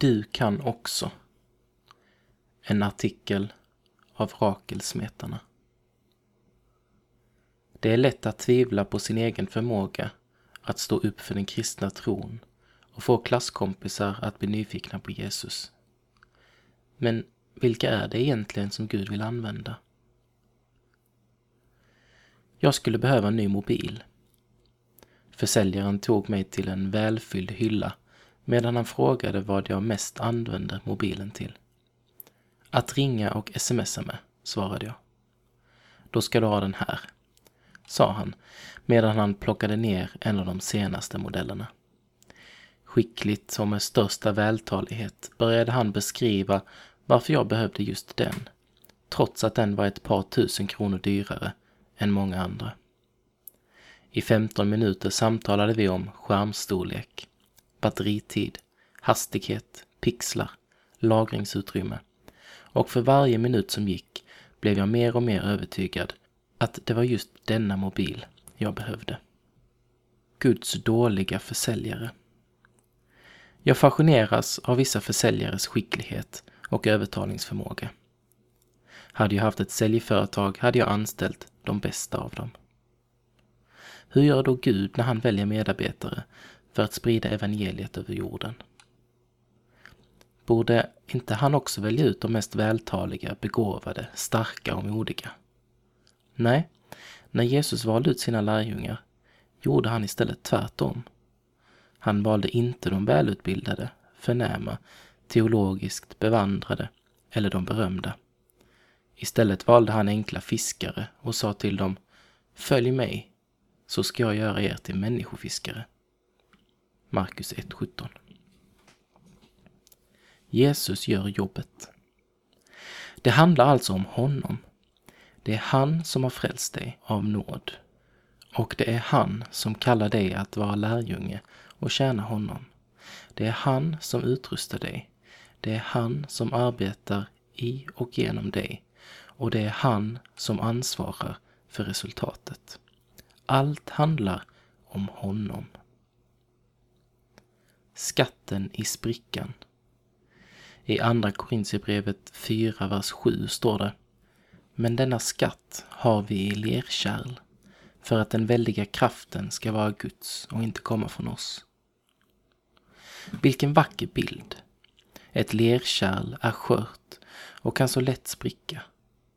Du kan också. En artikel av Rakelsmetarna. Det är lätt att tvivla på sin egen förmåga att stå upp för den kristna tron och få klasskompisar att bli nyfikna på Jesus. Men vilka är det egentligen som Gud vill använda? Jag skulle behöva en ny mobil. Försäljaren tog mig till en välfylld hylla medan han frågade vad jag mest använde mobilen till. Att ringa och smsa med, svarade jag. Då ska du ha den här, sa han medan han plockade ner en av de senaste modellerna. Skickligt och med största vältalighet började han beskriva varför jag behövde just den, trots att den var ett par tusen kronor dyrare än många andra. I 15 minuter samtalade vi om skärmstorlek, batteritid, hastighet, pixlar, lagringsutrymme och för varje minut som gick blev jag mer och mer övertygad att det var just denna mobil jag behövde. Guds dåliga försäljare. Jag fascineras av vissa försäljares skicklighet och övertalningsförmåga. Hade jag haft ett säljföretag hade jag anställt de bästa av dem. Hur gör då Gud när han väljer medarbetare för att sprida evangeliet över jorden? Borde inte han också välja ut de mest vältaliga, begåvade, starka och modiga? Nej, när Jesus valde ut sina lärjungar gjorde han istället tvärtom. Han valde inte de välutbildade, förnäma, teologiskt bevandrade eller de berömda. Istället valde han enkla fiskare och sa till dem Följ mig, så ska jag göra er till människofiskare. Markus 1.17 Jesus gör jobbet. Det handlar alltså om honom. Det är han som har frälst dig av nåd. Och det är han som kallar dig att vara lärjunge och tjäna honom. Det är han som utrustar dig. Det är han som arbetar i och genom dig. Och det är han som ansvarar för resultatet. Allt handlar om honom. Skatten i sprickan. I Andra Korintierbrevet 4, vers 7 står det Men denna skatt har vi i lerkärl för att den väldiga kraften ska vara Guds och inte komma från oss. Vilken vacker bild! Ett lerkärl är skört och kan så lätt spricka.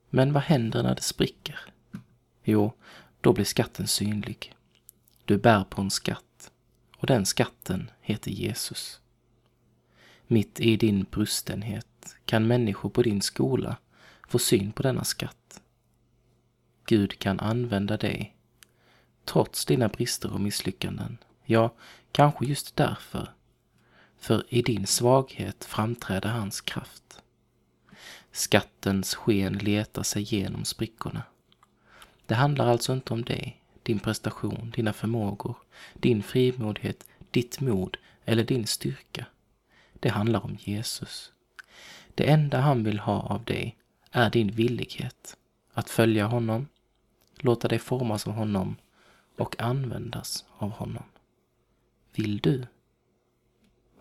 Men vad händer när det spricker? Jo, då blir skatten synlig. Du bär på en skatt och den skatten heter Jesus. Mitt i din brustenhet kan människor på din skola få syn på denna skatt. Gud kan använda dig, trots dina brister och misslyckanden. Ja, kanske just därför. För i din svaghet framträder hans kraft. Skattens sken letar sig genom sprickorna. Det handlar alltså inte om dig, din prestation, dina förmågor, din frimodighet, ditt mod eller din styrka. Det handlar om Jesus. Det enda han vill ha av dig är din villighet att följa honom, låta dig formas av honom och användas av honom. Vill du?